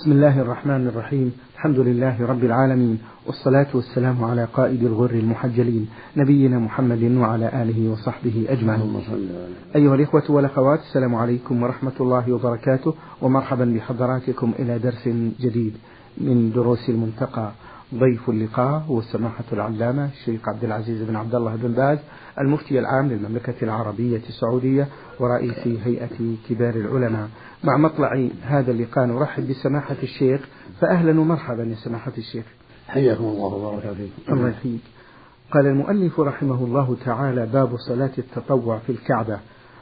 بسم الله الرحمن الرحيم. الحمد لله رب العالمين والصلاة والسلام على قائد الغر المحجلين نبينا محمد وعلى آله وصحبه أجمعين. أيها الإخوة والأخوات السلام عليكم ورحمة الله وبركاته ومرحبا بحضراتكم إلى درس جديد من دروس المنتقى. ضيف اللقاء هو سماحة العلامة الشيخ عبد العزيز بن عبد الله بن باز المفتي العام للمملكة العربية السعودية ورئيس هيئة كبار العلماء. مع مطلع هذا اللقاء نرحب بسماحة الشيخ. فأهلا ومرحبا يا سماحة الشيخ. حياكم الله وبارك فيكم. الله يحييك. قال المؤلف رحمه الله تعالى باب صلاة التطوع في الكعبة.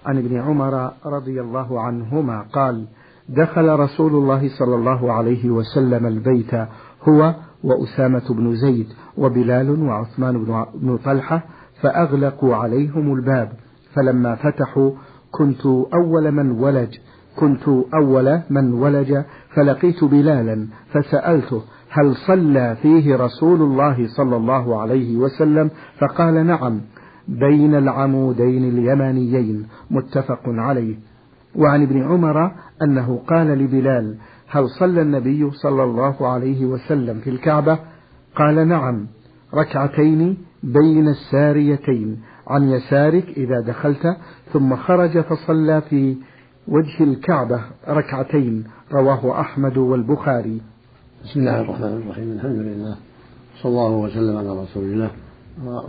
عن ابن عمر رضي الله عنهما قال دخل رسول الله صلى الله عليه وسلم البيت هو وأسامة بن زيد وبلال وعثمان بن طلحة فأغلقوا عليهم الباب فلما فتحوا كنت أول من ولج كنت أول من ولج فلقيت بلالا فسألته هل صلى فيه رسول الله صلى الله عليه وسلم؟ فقال نعم بين العمودين اليمانيين متفق عليه. وعن ابن عمر أنه قال لبلال هل صلى النبي صلى الله عليه وسلم في الكعبة؟ قال نعم ركعتين بين الساريتين عن يسارك إذا دخلت ثم خرج فصلى في وجه الكعبة ركعتين رواه أحمد والبخاري. بسم الله الرحمن الرحيم الحمد لله صلى الله وسلم على رسول الله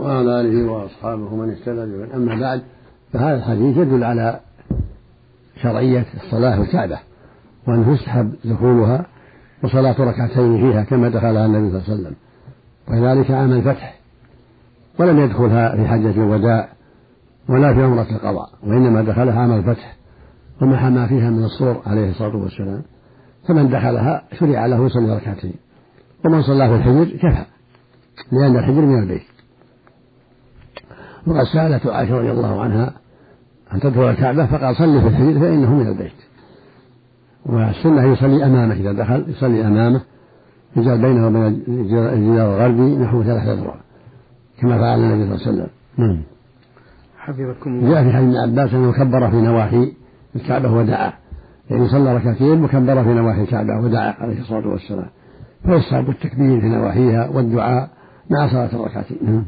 وعلى آله وأصحابه من اهتدى أما بعد فهذا الحديث يدل على شرعية الصلاة في الكعبة. وأنه يستحب دخولها وصلاة ركعتين فيها كما دخلها النبي صلى الله عليه وسلم. وذلك عام الفتح. ولم يدخلها في حجة الوداع ولا في عمرة القضاء وإنما دخلها عام الفتح. ومحى ما فيها من الصور عليه الصلاة والسلام. فمن دخلها شرع له يصلي ركعتين. ومن صلى في الحجر كفى لأن الحجر من البيت. وقد سألت عائشة رضي الله عنها أن تدخل الكعبة فقال صلي في الحجر فإنه من البيت. والسنة يصلي أمامه إذا دخل يصلي أمامه يجعل بينه وبين الجدار الغربي نحو ثلاثة أذرع كما فعل النبي صلى الله عليه وسلم. نعم. حفظكم الله. جاء في حديث ابن عباس أنه كبر في نواحي الكعبة ودعا. يعني صلى ركعتين وكبر في نواحي الكعبة ودعا عليه الصلاة والسلام. فيصعب التكبير في نواحيها والدعاء مع صلاة الركعتين. نعم.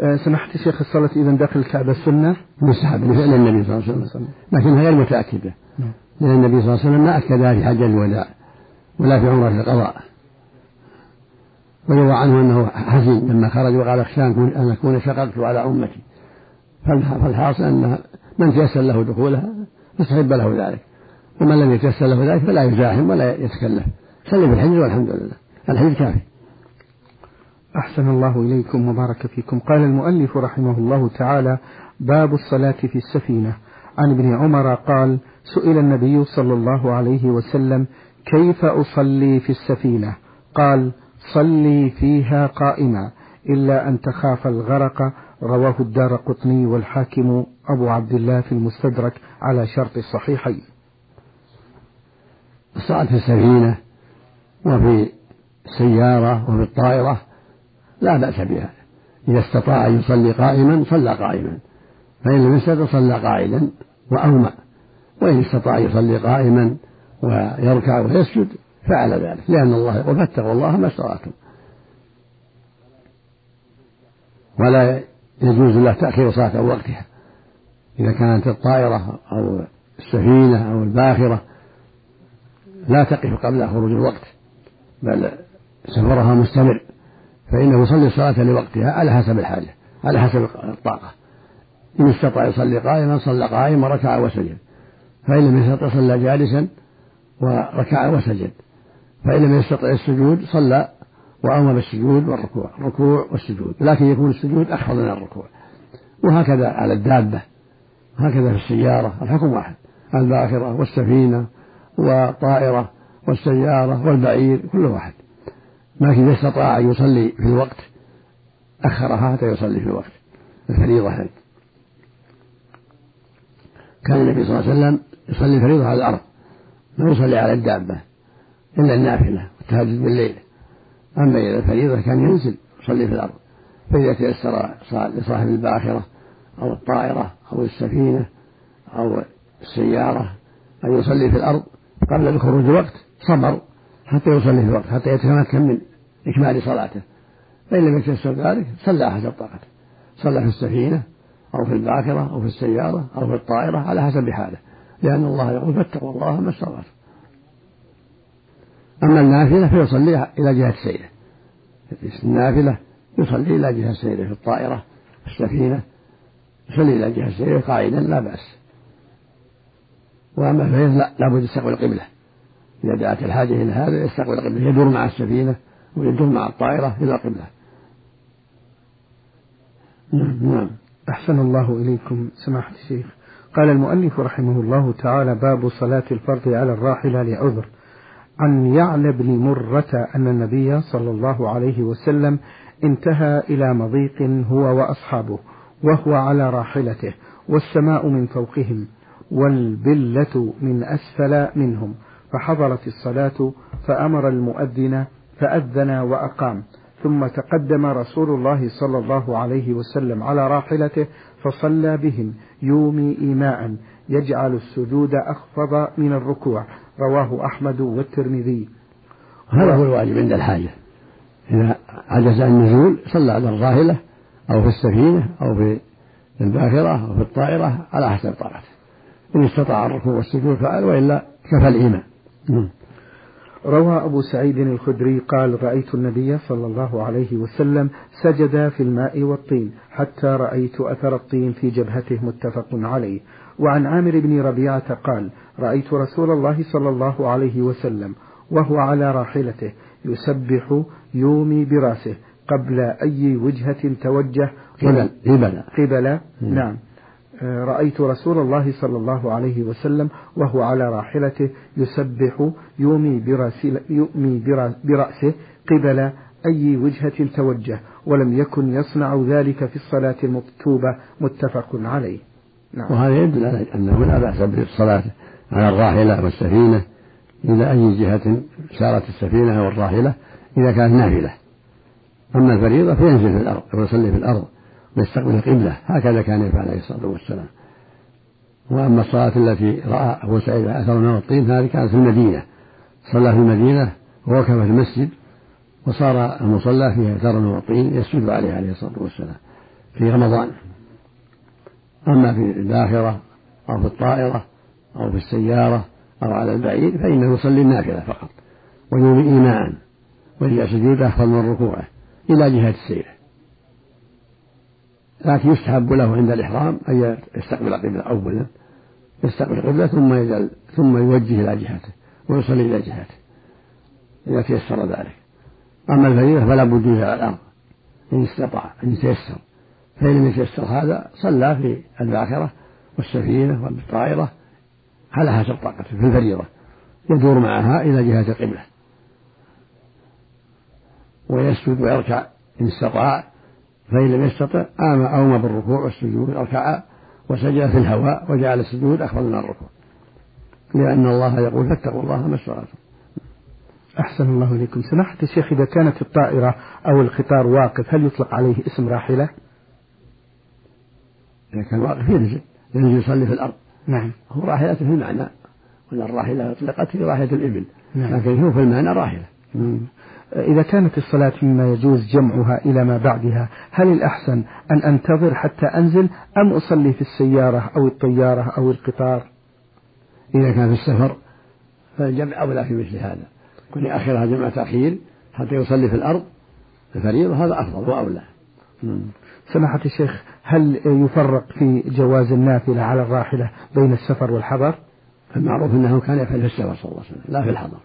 أه سمحت شيخ الصلاة إذا داخل الكعبة سنة مستحب لفعل النبي صلى الله عليه وسلم. لكنها غير متأكدة. نعم. لأن النبي صلى الله عليه وسلم ما أكدها في حج الوداع ولا في عمرة القضاء. ويروى عنه أنه حزين لما خرج وقال أخشى أن أكون شققت على أمتي. فالحاصل أن من تيسر له دخولها يستحب له ذلك. ومن لم يتيسر له ذلك فلا يزاحم ولا يتكلف. صلي بالحجر والحمد لله. الحجر كافي. أحسن الله إليكم وبارك فيكم. قال المؤلف رحمه الله تعالى باب الصلاة في السفينة. عن ابن عمر قال سئل النبي صلى الله عليه وسلم كيف أصلي في السفينة؟ قال صلي فيها قائما إلا أن تخاف الغرق. رواه الدار قطني والحاكم أبو عبد الله في المستدرك على شرط الصحيحين. الصلاة في السفينة وفي السيارة وفي الطائرة لا بأس بها. إذا استطاع أن يصلي قائما صلى قائما. فإن لم يستطع صلى قاعدا وأومأ. وإن استطاع يصلي قائما ويركع ويسجد فعل ذلك لأن الله يقول فاتقوا الله ما استطعتم. ولا يجوز له تأخير صلاة وقتها. إذا كانت الطائرة أو السفينة أو الباخرة لا تقف قبل خروج الوقت بل سفرها مستمر فإنه يصلي الصلاة لوقتها على حسب الحاجة على حسب الطاقة. إن استطاع يصلي قائما صلى قائما وركع وسجد. فإن لم يستطع صلى جالسا وركع وسجد. فإن لم يستطع السجود صلى وأمر بالسجود والركوع الركوع والسجود. لكن يكون السجود أخفض من الركوع. وهكذا على الدابة. هكذا في السيارة. الحكم واحد. الباخرة والسفينة والطائرة والسيارة والبعير كل واحد. لكن إذا استطاع أن يصلي في الوقت أخرها حتى يصلي في الوقت. الفريضة هذه. كان النبي صلى الله عليه وسلم يصلي الفريضة على الأرض ما يصلي على الدابة إلا النافلة والتهجد بالليل. أما إذا الفريضة كان ينزل يصلي في الأرض فإذا تيسر لصاحب الباخرة أو الطائرة أو السفينة أو السيارة أن يصلي في الأرض قبل الخروج الوقت صبر حتى يصلي في الوقت حتى يتمكن من إكمال صلاته. فإن لم يتيسر ذلك صلى حسب طاقته صلى في السفينة أو في الباكرة أو في السيارة أو في الطائرة على حسب حاله. لأن الله يقول فاتقوا الله ما استطعتم. أما النافلة فيصلي إلى جهة سيره النافلة يصلي إلى جهة سيره في الطائرة في السفينة يصلي إلى جهة سيره قائدا لا بأس. وأما الفيض لا لابد يستقبل القبلة. إذا دعت الحاجة إلى هذا يستقبل القبلة. يدور مع السفينة ويدور مع الطائرة إلى القبلة. نعم نعم. أحسن الله إليكم سماحة الشيخ. قال المؤلف رحمه الله تعالى باب صلاة الفرض على الراحلة لعذر. عن يعلى بن مرة أن النبي صلى الله عليه وسلم انتهى إلى مضيق هو وأصحابه وهو على راحلته والسماء من فوقهم والبلة من أسفل منهم. فحضرت الصلاة فأمر المؤذن فأذن وأقام. ثم تقدم رسول الله صلى الله عليه وسلم على راحلته فصلى بهم يومي إيماء يجعل السجود أخفض من الركوع. رواه أحمد والترمذي. هذا هو الواجب عند الحاجة. إذا عجز عن النزول صلى على الراحلة أو في السفينة أو في الباخرة أو في الطائرة على حسب طاقته. إن استطاع الركوع والسجود فعل وإلا كفى الإيمان. نعم. روى أبو سعيد الخدري قال رأيت النبي صلى الله عليه وسلم سجد في الماء والطين حتى رأيت أثر الطين في جبهته متفق عليه. وعن عامر بن ربيعة قال رأيت رسول الله صلى الله عليه وسلم وهو على راحلته يسبح يومي برأسه قبل أي وجهة توجه قبل قبل. قبل. نعم. رأيت رسول الله صلى الله عليه وسلم وهو على راحلته يسبح يومي, يومي برأسه قبل أي وجهة توجه ولم يكن يصنع ذلك في الصلاة المكتوبة. متفق عليه. نعم. وهذا يدل على أنه لا بأس بالصلاة على الراحلة والسفينة إلى أي جهة سارت السفينة أو الراحلة إذا كانت نافلة. أما الفريضة فينزل في الأرض ويصلي في الأرض. ويستقبل القبلة. هكذا كان يفعل عليه الصلاة والسلام. وأما الصلاة التي رأى أبو سعيد أثر من الطين هذه كانت في المدينة. صلى في المدينة ووقف في المسجد وصار المصلى فيه أثر من الطين يسجد عليه عليه الصلاة والسلام في رمضان. أما في الباخرة أو في الطائرة أو في السيارة أو على البعير فإنه يصلي النافلة فقط ويومي إيماء وإذا سجود أخفض من ركوعه إلى جهة السير لكن يستحب له عند الإحرام أن يستقبل القبلة أولا يستقبل القبلة ثم يجعل ثم يوجه إلى جهته ويصلي إلى جهته إذا تيسر ذلك. أما الفريضة فلا بد على الأرض إن استطاع أن يتيسر فإن لم يتيسر هذا صلى في الباخرة والسفينة والطائرة على حسب طاقته في الفريضة. يدور معها إلى جهة القبلة. ويسجد ويركع إن استطاع. فإن لم يستطع آم أومى بالركوع والسجود ركع وسجد في الهواء وجعل السجود أخفض من الركوع. لأن الله يقول فاتقوا الله ما استطعتم. أحسن الله إليكم. سماحة الشيخ إذا كانت الطائرة أو القطار واقف هل يطلق عليه اسم راحلة؟ إذا كان واقف ينزل. ينزل يصلي في الأرض. نعم. هو راحلة في المعنى. وأن الراحلة أطلقت في راحلة الإبل. نعم. لكن هو في المعنى راحلة. مم. إذا كانت الصلاة مما يجوز جمعها إلى ما بعدها هل الأحسن أن أنتظر حتى أنزل أم أصلي في السيارة أو الطيارة أو القطار؟ إذا كان في السفر فالجمع أولى في مثل هذا. كن آخرها جمع تأخير حتى يصلي في الأرض الفريضة هذا أفضل وأولى. سماحة الشيخ هل يفرق في جواز النافلة على الراحلة بين السفر والحضر؟ المعروف أنه كان يفعل في السفر صلى الله عليه وسلم لا في الحضر.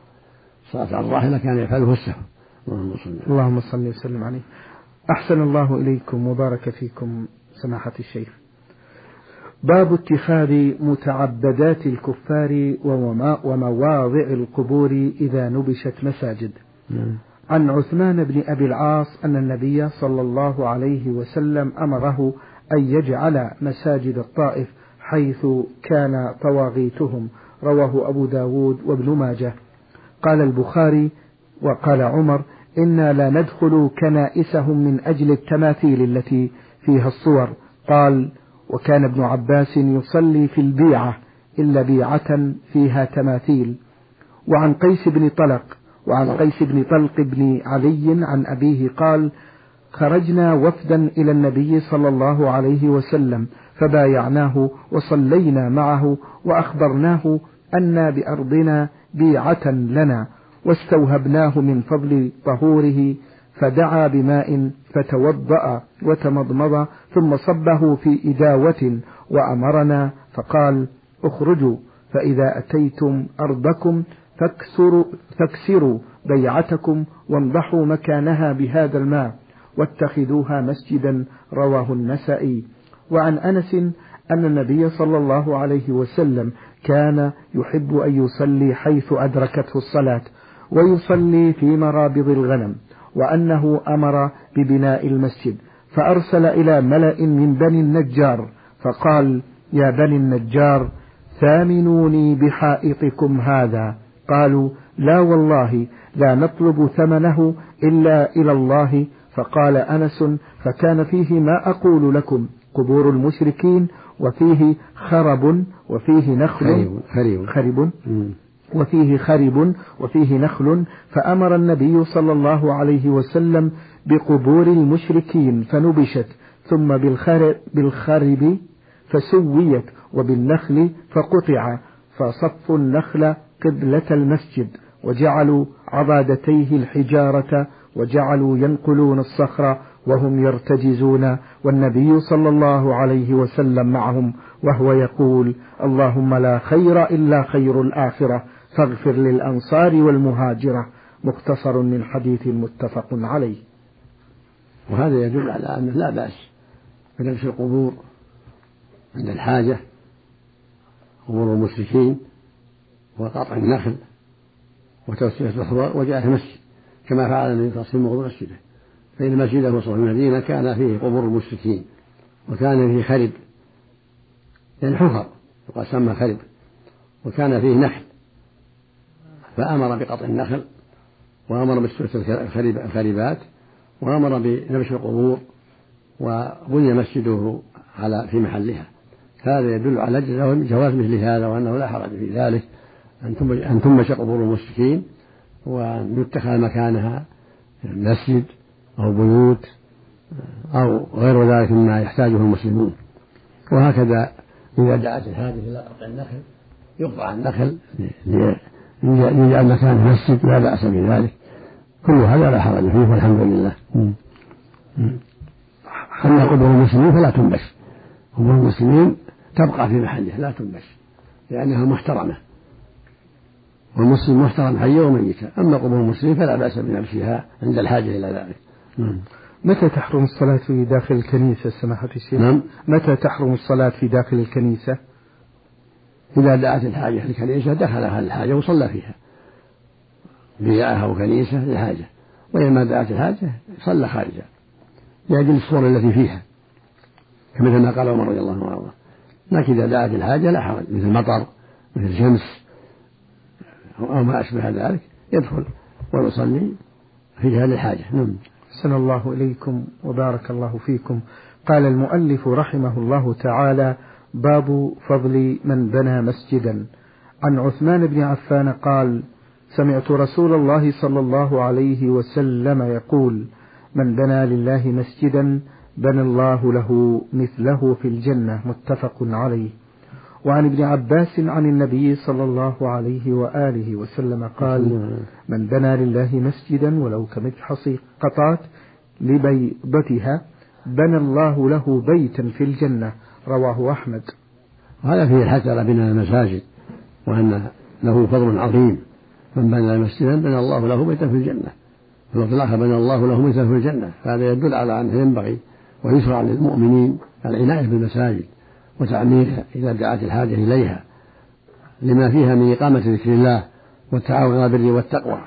صلاة الراحلة كان يفعله في السفر. اللهم صل اللهم صل وسلم عليه. أحسن الله إليكم وبارك فيكم سماحة الشيخ. باب اتخاذ متعبدات الكفار ومواضع القبور إذا نبشت مساجد. نعم. عن عثمان بن أبي العاص أن النبي صلى الله عليه وسلم أمره أن يجعل مساجد الطائف حيث كان طواغيتهم. رواه أبو داود وابن ماجه. قال البخاري وقال عمر إنا لا ندخل كنائسهم من أجل التماثيل التي فيها الصور. قال وكان ابن عباس يصلي في البيعة إلا بيعة فيها تماثيل. وعن قيس بن طلق وعن قيس بن طلق بن علي عن أبيه قال خرجنا وفدا إلى النبي صلى الله عليه وسلم فبايعناه وصلينا معه وأخبرناه أن بأرضنا بيعة لنا. واستوهبناه من فضل طهوره فدعا بماء فتوضأ وتمضمض ثم صبه في إداوة وأمرنا فقال اخرجوا فإذا أتيتم أرضكم فاكسروا, فاكسروا بيعتكم وانضحوا مكانها بهذا الماء واتخذوها مسجدا رواه النسائي. وعن أنس أن النبي صلى الله عليه وسلم كان يحب أن يصلي حيث أدركته الصلاة ويصلي في مرابض الغنم وأنه أمر ببناء المسجد فأرسل إلى ملأ من بني النجار فقال يا بني النجار ثامنوني بحائطكم هذا. قالوا لا والله لا نطلب ثمنه إلا إلى الله. فقال أنس فكان فيه ما أقول لكم قبور المشركين وفيه خرب وفيه نخل خرب, خرب وفيه خرب وفيه نخل فأمر النبي صلى الله عليه وسلم بقبور المشركين فنبشت ثم بالخرب, بالخرب فسويت وبالنخل فقطع فصفوا النخل قبلة المسجد وجعلوا عضادتيه الحجارة وجعلوا ينقلون الصخر وهم يرتجزون والنبي صلى الله عليه وسلم معهم وهو يقول اللهم لا خير إلا خير الآخرة. فاغفر للأنصار والمهاجرة مختصر من حديث متفق عليه. وهذا يدل على أنه لا بأس بنفس القبور عند الحاجة قبور المشركين وقطع النخل وتوسية الأخبار وجاء مسجد كما فعل النبي صلى الله عليه وسلم مسجده. فإن مسجده الله المدينة كان فيه قبور المشركين وكان فيه خرب يعني حفر يقال سمى خرب وكان فيه نخل. فأمر بقطع النخل وأمر بسوء الخربات وأمر بنبش القبور وبني مسجده على في محلها. هذا يدل على جواز مثل هذا وأنه لا حرج في ذلك أن تنبش قبور المشركين وأن يتخذ مكانها مسجد أو بيوت أو غير ذلك مما يحتاجه المسلمون. وهكذا إذا دعت الحاجة إلى قطع النخل يقطع النخل ليجعل مكانه مسجد لا بأس بذلك. كل هذا لا حرج فيه والحمد لله. أما قبور المسلمين فلا تنبش. قبور المسلمين تبقى في محله لا تنبش لأنها محترمة. والمسلم محترم حيا وميتا أما قبور المسلمين فلا بأس بنبشها عند الحاجة إلى ذلك. متى تحرم الصلاة في داخل الكنيسة سماحة الشيخ؟ نعم. متى تحرم الصلاة في داخل الكنيسة؟ إذا دعت الحاجة الكنيسة دخلها الحاجة وصلى فيها. بيعها وكنيسة لحاجة وإذا دعت الحاجة صلى خارجا لأجل الصور التي فيها. كمثل ما قال عمر رضي الله عنه وأرضاه. لكن إذا دعت الحاجة لا حرج. مثل مطر مثل شمس أو ما أشبه ذلك يدخل ويصلي في هذه الحاجة نعم. أحسن الله إليكم وبارك الله فيكم. قال المؤلف رحمه الله تعالى باب فضل من بنى مسجدا. عن عثمان بن عفان قال سمعت رسول الله صلى الله عليه وسلم يقول من بنى لله مسجدا بنى الله له مثله في الجنة. متفق عليه. وعن ابن عباس عن النبي صلى الله عليه وآله وسلم قال من بنى لله مسجدا ولو كمجحص قطات لبيضتها بنى الله له بيتا في الجنة. رواه أحمد. وهذا فيه على بناء المساجد وأن له فضل عظيم. من بنى مسجدا بنى الله له بيتا في الجنة. في الوقت الآخر بنى الله له بيتا في الجنة. فهذا يدل على أنه ينبغي ويشرع للمؤمنين العناية بالمساجد وتعميرها إذا دعت الحاجة إليها لما فيها من إقامة ذكر الله والتعاون على البر والتقوى.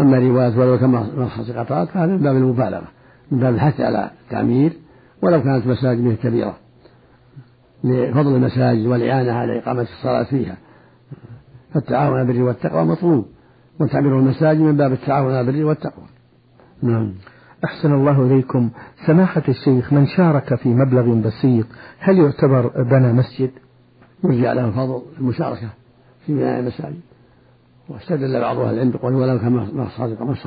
أما رواية ولو كما ملخص قطعات فهذا من باب المبالغة من باب الحث على التعمير ولو كانت مساجد كبيرة. لفضل المساجد والإعانة على إقامة الصلاة فيها. فالتعاون على البر والتقوى مطلوب. وتعمير المساجد من باب التعاون على البر والتقوى. نعم. أحسن الله إليكم. سماحة الشيخ من شارك في مبلغ بسيط هل يعتبر بنى مسجد؟ يرجع له فضل المشاركة في بناء المساجد. واستدل بعض أهل العلم بقول ولو كان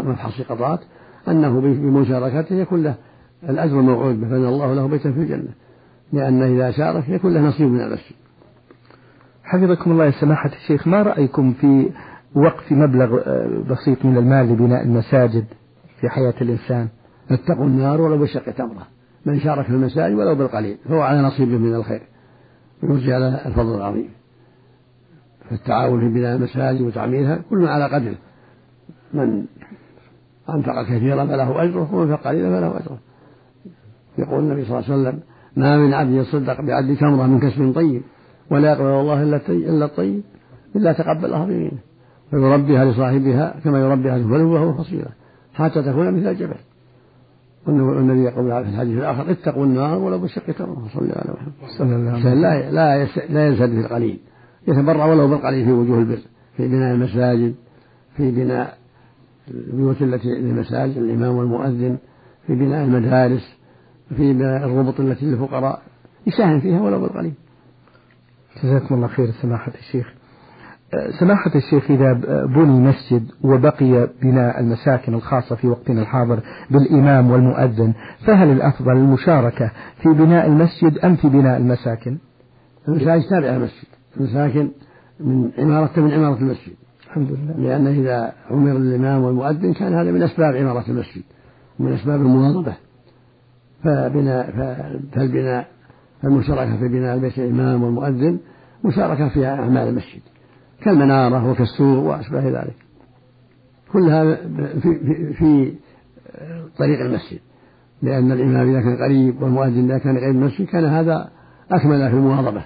مفحص قطعات أنه بمشاركته يكون له الأجر الموعود به بنى الله له بيتا في الجنة. لأنه إذا شارك يكون له نصيب من المسجد حفظكم الله يا سماحة الشيخ ما رأيكم في وقف مبلغ آه، بسيط من المال لبناء المساجد في حياة الإنسان؟ اتقوا النار ولو بشق تمرة من شارك في المساجد ولو بالقليل فهو على نصيبه من الخير. يرجى على الفضل العظيم. فالتعاون في بناء المساجد وتعميرها كل على قدره من أنفق كثيرا فله أجره ومن أنفق قليلا فله أجره. يقول النبي صلى الله عليه وسلم ما من عبد يصدق بعد تمرة من كسب طيب ولا يقبل الله إلا الطيب إلا تقبلها بيمينه ويربيها لصاحبها كما يربيها وهو فصيلة حتى تكون مثل الجبل. والنبي يقول في الحديث الآخر اتقوا النار ولو بشق تمرة صلى الله عليه وسلم. لا لا لا يزهد في القليل. يتبرع ولو بالقليل في وجوه البر في بناء المساجد في بناء البيوت التي للمساجد الإمام والمؤذن في بناء المدارس. في الربط التي للفقراء يساهم فيها ولو بالقليل. جزاكم الله خير سماحة الشيخ. سماحة الشيخ إذا بني مسجد وبقي بناء المساكن الخاصة في وقتنا الحاضر بالإمام والمؤذن فهل الأفضل المشاركة في بناء المسجد أم في بناء المساكن؟ المساجد تابعة المسجد المساكن من عمارة من عمارة المسجد. الحمد لله. لأنه إذا أمر الإمام والمؤذن كان هذا من أسباب عمارة المسجد ومن أسباب المواظبة. فبناء فالبناء المشاركة في بناء بيت الإمام والمؤذن مشاركة في أعمال المسجد كالمنارة وكالسور وأشباه ذلك. كلها في, في, في طريق المسجد لأن الإمام إذا كان قريب والمؤذن إذا كان قريب المسجد كان هذا أكمل في المواظبة.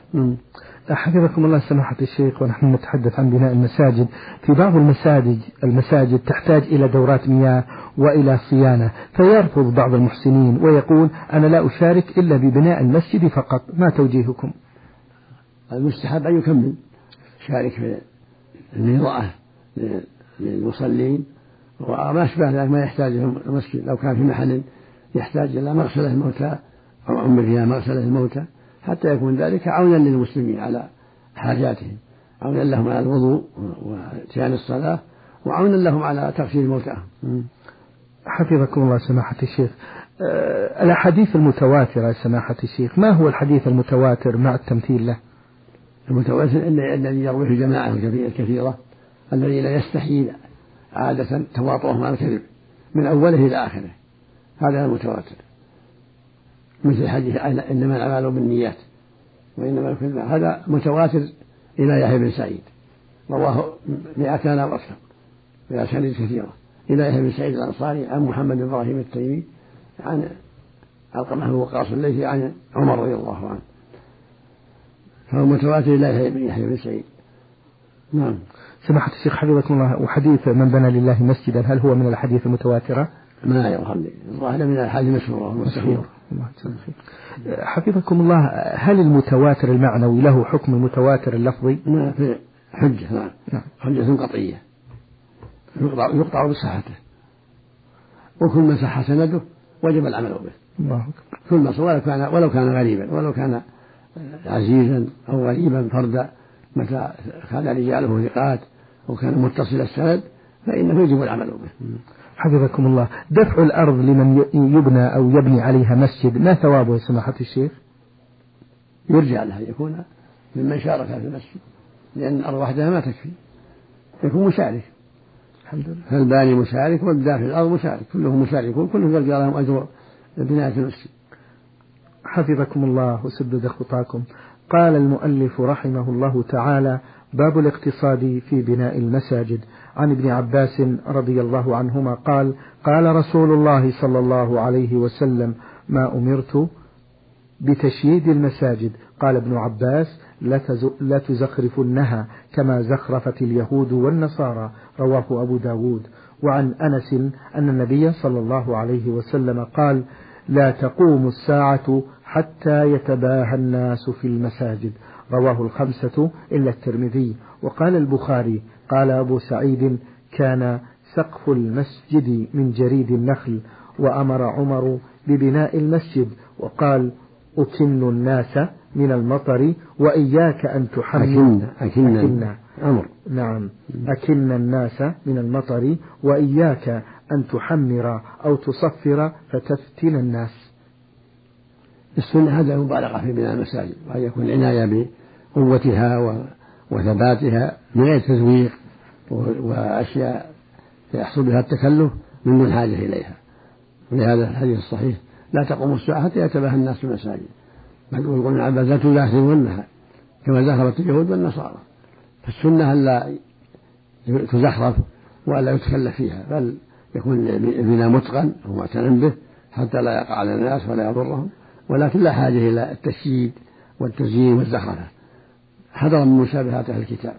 حفظكم الله سماحة الشيخ ونحن نتحدث عن بناء المساجد. في بعض المساجد المساجد تحتاج إلى دورات مياه وإلى صيانة. فيرفض بعض المحسنين ويقول أنا لا أشارك إلا ببناء المسجد فقط. ما توجيهكم؟ المستحب أن يكمل. شارك في الإضاءة للمصلين. وما أشبه ذلك ما يحتاج المسجد. لو كان في محل يحتاج إلى مغسلة الموتى أو عمر فيها مغسلة الموتى. حتى يكون ذلك عونا للمسلمين على حاجاتهم عونا لهم على الوضوء واتيان الصلاة وعونا لهم على تغسيل موتاهم. حفظكم الله سماحة الشيخ. أه الأحاديث المتواترة سماحة الشيخ ما هو الحديث المتواتر مع التمثيل له؟ المتواتر الذي يرويه الجماعة الكثيرة الذي لا يستحيل عادة تواطؤهم على الكذب من أوله إلى آخره. هذا المتواتر. مثل حديث إنما الأعمال بالنيات وإنما كل هذا متواتر إلى يحيى بن سعيد. رواه مئتان أو أكثر بأسانيد كثيرة. إلى يحيى بن سعيد الأنصاري عن محمد بن إبراهيم التيمي عن علقمة بن وقاص الليثي عن عمر رضي الله عنه. فهو متواتر إلى يحيى بن سعيد. نعم. سماحة الشيخ حفظكم الله. وحديث من بنى لله مسجدا هل هو من الأحاديث المتواترة؟ ما يرحم الظاهر من الأحاديث المشهورة. والمستحيلة حفظكم الله هل المتواتر المعنوي له حكم المتواتر اللفظي؟ نعم حجة نعم. حجة قطعية. يقطع, يقطع بصحته. وكل ما صح سنده وجب العمل به. الله كل ما ولو كان ولو كان غريبا ولو كان عزيزا أو غريبا فردا متى كان رجاله ثقات وكان متصل السند فإنه يجب العمل به. حفظكم الله. دفع الأرض لمن يبنى أو يبني عليها مسجد ما ثوابه يا سماحة الشيخ؟ يرجى له أن يكون ممن شارك في المسجد لأن الأرض وحدها ما تكفي. يكون مشارك. الحمد لله. فالباني مشارك والداخل الأرض مشارك. كلهم مشاركون كلهم يرجى لهم أجر بناية المسجد. حفظكم الله وسدد خطاكم. قال المؤلف رحمه الله تعالى باب الاقتصاد في بناء المساجد. عن ابن عباس رضي الله عنهما قال قال رسول الله صلى الله عليه وسلم ما أمرت بتشييد المساجد. قال ابن عباس لا تزخرفنها كما زخرفت اليهود والنصارى. رواه أبو داود. وعن أنس أن النبي صلى الله عليه وسلم قال لا تقوم الساعة حتى يتباهى الناس في المساجد. رواه الخمسة إلا الترمذي. وقال البخاري قال أبو سعيد كان سقف المسجد من جريد النخل وأمر عمر ببناء المسجد وقال أكن الناس من المطر وإياك أن تحمل أكن أكن, أكن أمر نعم. أكن الناس من المطر وإياك أن تحمر أو تصفر فتفتن الناس. السنة هذا المبالغة في بناء المساجد وأن يكون العناية بقوتها وثباتها من غير تزويق وأشياء يحصل بها التكلف من دون حاجة إليها. ولهذا الحديث الصحيح لا تقوم الساعة حتى يتباهى الناس في المساجد بل يقول ابن عباس لا تزاحمونها كما زخرفت اليهود والنصارى. فالسنة ألا تزخرف وألا يتكلف فيها بل يكون البناء متقن ومعتنى به حتى لا يقع على الناس ولا يضرهم. ولكن لا حاجة إلى التشييد والتزيين والزخرفة. حذرا من مشابهات أهل الكتاب.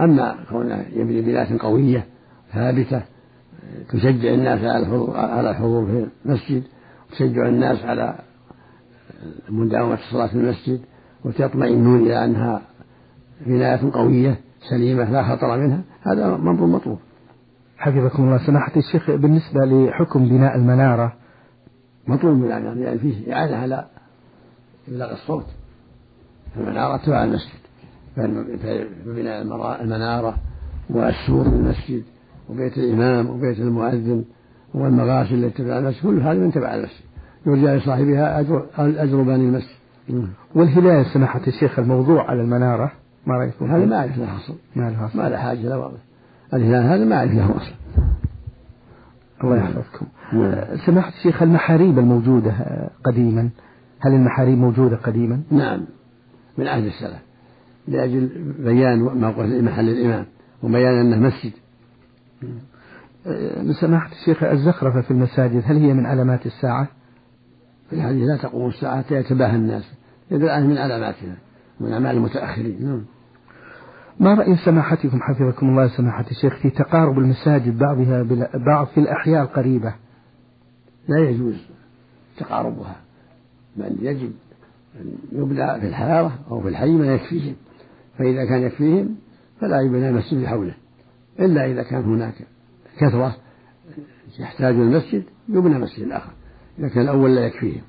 أما كونه يبني بناية قوية ثابتة تشجع الناس على الحضور على الحضور في المسجد وتشجع الناس على مداومة الصلاة في المسجد وتطمئنون إلى أنها بناية قوية سليمة لا خطر منها هذا أمر مطلوب. حفظكم الله. سماحة الشيخ بالنسبة لحكم بناء المنارة مطلوب من يعني, يعني فيه إعانة على إبلاغ الصوت. المنارة تبع المسجد. فبناء المنارة والسور المسجد وبيت الإمام وبيت المؤذن والمغاسل التي تبع المسجد كل هذه من تبع المسجد. يرجى لصاحبها أجر أجر بني المسجد. والهلال سماحة الشيخ الموضوع على المنارة ما رأيكم؟ هذا ما أعرف له أصل ما له أصل ما له حاجة له واضح الهلال هذا ما أعرف له أصل الله يحفظكم. سماحة الشيخ المحاريب الموجودة قديما هل المحاريب موجودة قديما؟ نعم. من عهد السلف لأجل بيان موقف محل الإمام وبيان أنه مسجد. من سماحة الشيخ الزخرفة في المساجد هل هي من علامات الساعة؟ في الحديث لا تقوم الساعة حتى يتباهى الناس يدل من علاماتها من أعمال المتأخرين. نعم. ما رأي سماحتكم حفظكم الله سماحة الشيخ في تقارب المساجد بعضها بعض في الأحياء القريبة؟ لا يجوز تقاربها بل يجب أن يبنى في الحارة أو في الحي ما يكفيهم. فإذا كان يكفيهم فلا يبنى المسجد حوله إلا إذا كان هناك كثرة يحتاج المسجد يبنى مسجد آخر إذا كان الأول لا يكفيهم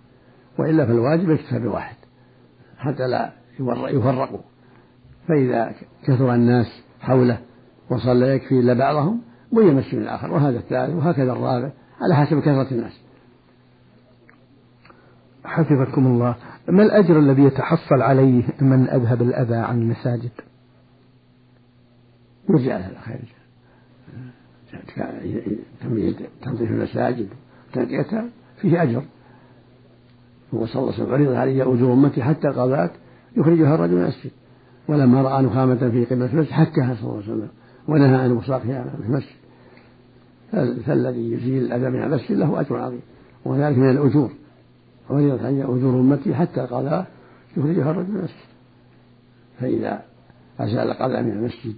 وإلا فالواجب يكتفى بواحد حتى لا يفرقوا. فإذا كثر الناس حوله وصلى يكفي إلا بعضهم بني مسجد آخر وهذا الثالث وهكذا الرابع على حسب كثرة الناس. حفظكم الله. ما الأجر الذي يتحصل عليه من أذهب الأذى عن المساجد؟ يرجع له الخير. تنظيف المساجد تنقيتها فيه أجر. هو صلى الله عليه وسلم عرض علي أجور أمتي حتى القضاء يخرجها الرجل من المسجد. ولما رأى نخامة في قبلة المسجد حكها صلى الله عليه وسلم ونهى عن وصاقها في المسجد. فالذي يزيل الأذى من المسجد له أجر عظيم وذلك من الأجور. عرضت علي أجور أمتي حتى القضاء يخرجها الرجل من المسجد. فإذا أزال قضاء من المسجد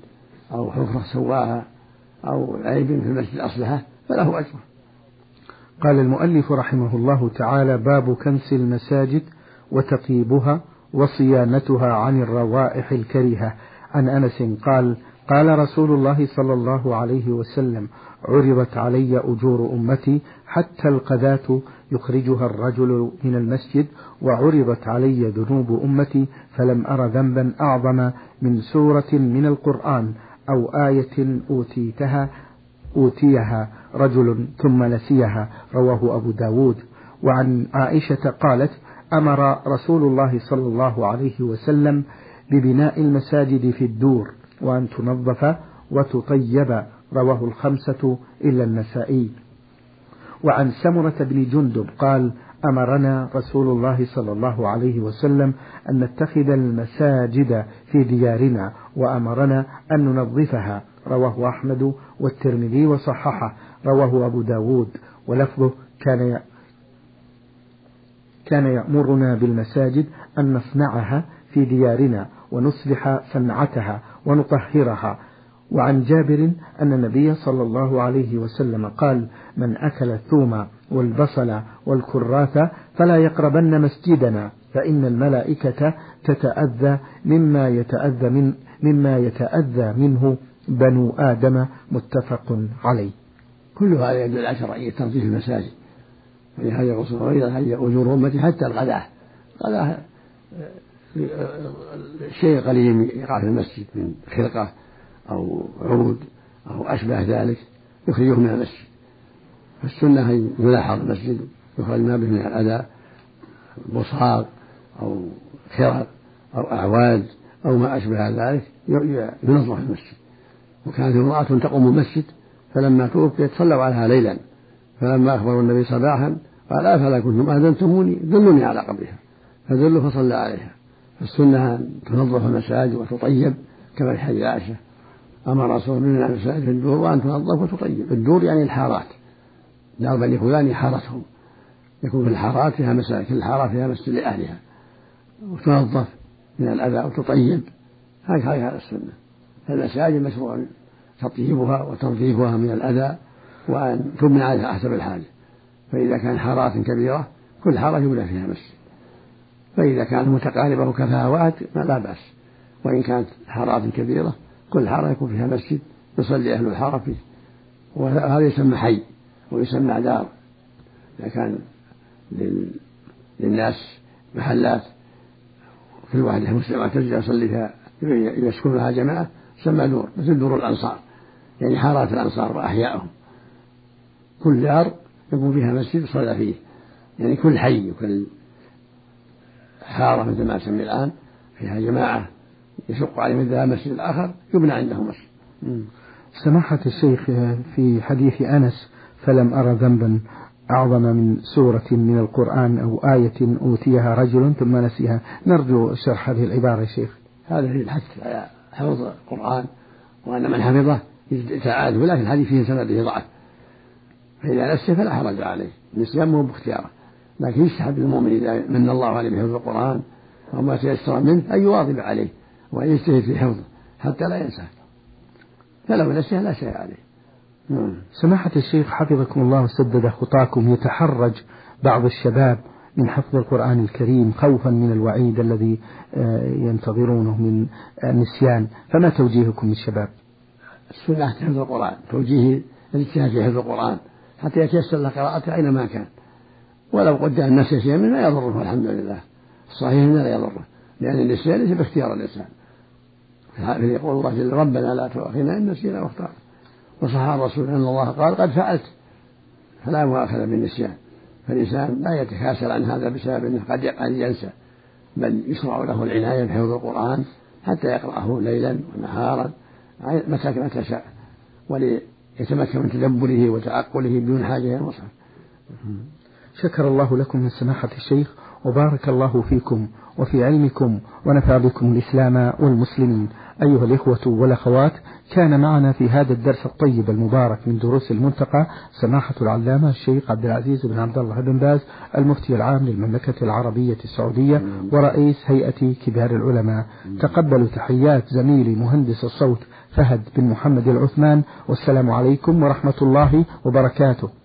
أو حفرة سواها أو عيب في المسجد أصلحه فله أجر. قال المؤلف رحمه الله تعالى باب كنس المساجد وتطيبها وصيانتها عن الروائح الكريهة. عن أنس قال قال رسول الله صلى الله عليه وسلم عرضت علي أجور أمتي حتى القذاة يخرجها الرجل من المسجد وعرضت علي ذنوب أمتي فلم أر ذنبا أعظم من سورة من القرآن أو آية أوتيتها أوتيها رجل ثم نسيها. رواه أبو داود. وعن عائشة قالت أمر رسول الله صلى الله عليه وسلم ببناء المساجد في الدور وأن تنظف وتطيب. رواه الخمسة إلا النسائي. وعن سمرة بن جندب قال أمرنا رسول الله صلى الله عليه وسلم أن نتخذ المساجد في ديارنا وأمرنا أن ننظفها. رواه أحمد والترمذي وصححه. رواه أبو داود. ولفظه كان كان يأمرنا بالمساجد أن نصنعها في ديارنا ونصلح صنعتها. ونطهرها وعن جابر أن النبي صلى الله عليه وسلم قال من أكل الثوم والبصل والكراث فلا يقربن مسجدنا فإن الملائكة تتأذى مما يتأذى من مما يتأذى منه بنو آدم متفق عليه. كل هذا يدل على شرعية تنظيف المساجد. ولهذا الرسول غير هي أجور أمتي حتى الغداة. الغداة شيء قليل يقع في المسجد من خرقة أو عود أو أشبه ذلك يخرجه من المسجد. فالسنة أن يلاحظ المسجد يخرج ما به من الأذى بصاق أو خرق أو أعواد أو ما أشبه ذلك ينظف المسجد. وكانت امرأة تقوم المسجد فلما توفيت صلوا عليها ليلا. فلما أخبروا النبي صباحا قال أفلا كنتم أذنتموني؟ دلوني على قبرها. فدلوا فصلى عليها. فالسنة أن تنظف المساجد وتطيب كما في حديث عائشة. أمر رسول الله المساجد في الدور وأن تنظف وتطيب. الدور يعني الحارات. دار بني فلان حارتهم. يكون في الحارات فيها مساجد كل حارة فيها مسجد لأهلها. وتنظف من الأذى وتطيب. هكذا السنة. فالمساجد مشروع تطيبها وتنظيفها من الأذى وأن تبنى عليها حسب الحاجة. فإذا كان حارات كبيرة كل حارة يبنى فيها مسجد. فإذا كانت متقاربة وكفاها وعد لا بأس. وإن كانت حارات كبيرة كل حارة يكون فيها مسجد يصلي أهل الحارة فيه. وهذا يسمى حي ويسمى دار. إذا كان للناس محلات كل واحد مسلم تجد يصلي فيها يسكن لها جماعة تسمى دور مثل دور الأنصار. يعني حارات الأنصار وأحيائهم. كل دار يكون فيها مسجد يصلى فيه. يعني كل حي وكل حارة مثل ما نسمي الآن فيها جماعة يشق عليهم الذهاب مسجد الآخر يبنى عنده مسجد. سماحة الشيخ في حديث أنس فلم أرى ذنبا أعظم من سورة من القرآن أو آية أوتيها رجل ثم نسيها. نرجو شرح هذه العبارة يا شيخ. هذا في الحث على حفظ القرآن وأن من حفظه يتعاد ولكن الحديث فيه سنده ضعف. فإذا نسي فلا حرج عليه النسيان مو باختياره. لكن يستحب للمؤمن إذا من الله عليه بحفظ القرآن أو ما تيسر منه أن يواظب عليه وأن يجتهد في حفظه حتى لا ينساه. فلو نسيه لا شيء عليه. نعم. سماحة الشيخ حفظكم الله وسدد خطاكم يتحرج بعض الشباب من حفظ القرآن الكريم خوفا من الوعيد الذي آه، ينتظرونه من النسيان فما توجيهكم للشباب؟ السنة حفظ القرآن. توجيه الاجتهاد في حفظ القرآن. حتى يتيسر له قراءته أينما كان. ولو قدر الناس شيئا منه لا يضره الحمد لله. الصحيح إنه لا يضره لأن النسيان ليس باختيار الإنسان. يقول الله جل ربنا لا تؤاخذنا إن نسينا واختار وصح الرسول أن الله قال قد فعلت. فلا مؤاخذة بالنسيان. فالإنسان لا يتكاسل عن هذا بسبب أنه قد قد ينسى. بل يشرع له العناية بحفظ القرآن حتى يقرأه ليلا ونهارا متى متى شاء وليتمكن من تدبره وتعقله بدون حاجة إلى المصحف شكر الله لكم من سماحة الشيخ وبارك الله فيكم وفي علمكم ونفع بكم الإسلام والمسلمين. أيها الإخوة والأخوات كان معنا في هذا الدرس الطيب المبارك من دروس المنتقى سماحة العلامة الشيخ عبد العزيز بن عبد الله بن باز المفتي العام للمملكة العربية السعودية ورئيس هيئة كبار العلماء. تقبلوا تحيات زميلي مهندس الصوت فهد بن محمد العثمان والسلام عليكم ورحمة الله وبركاته.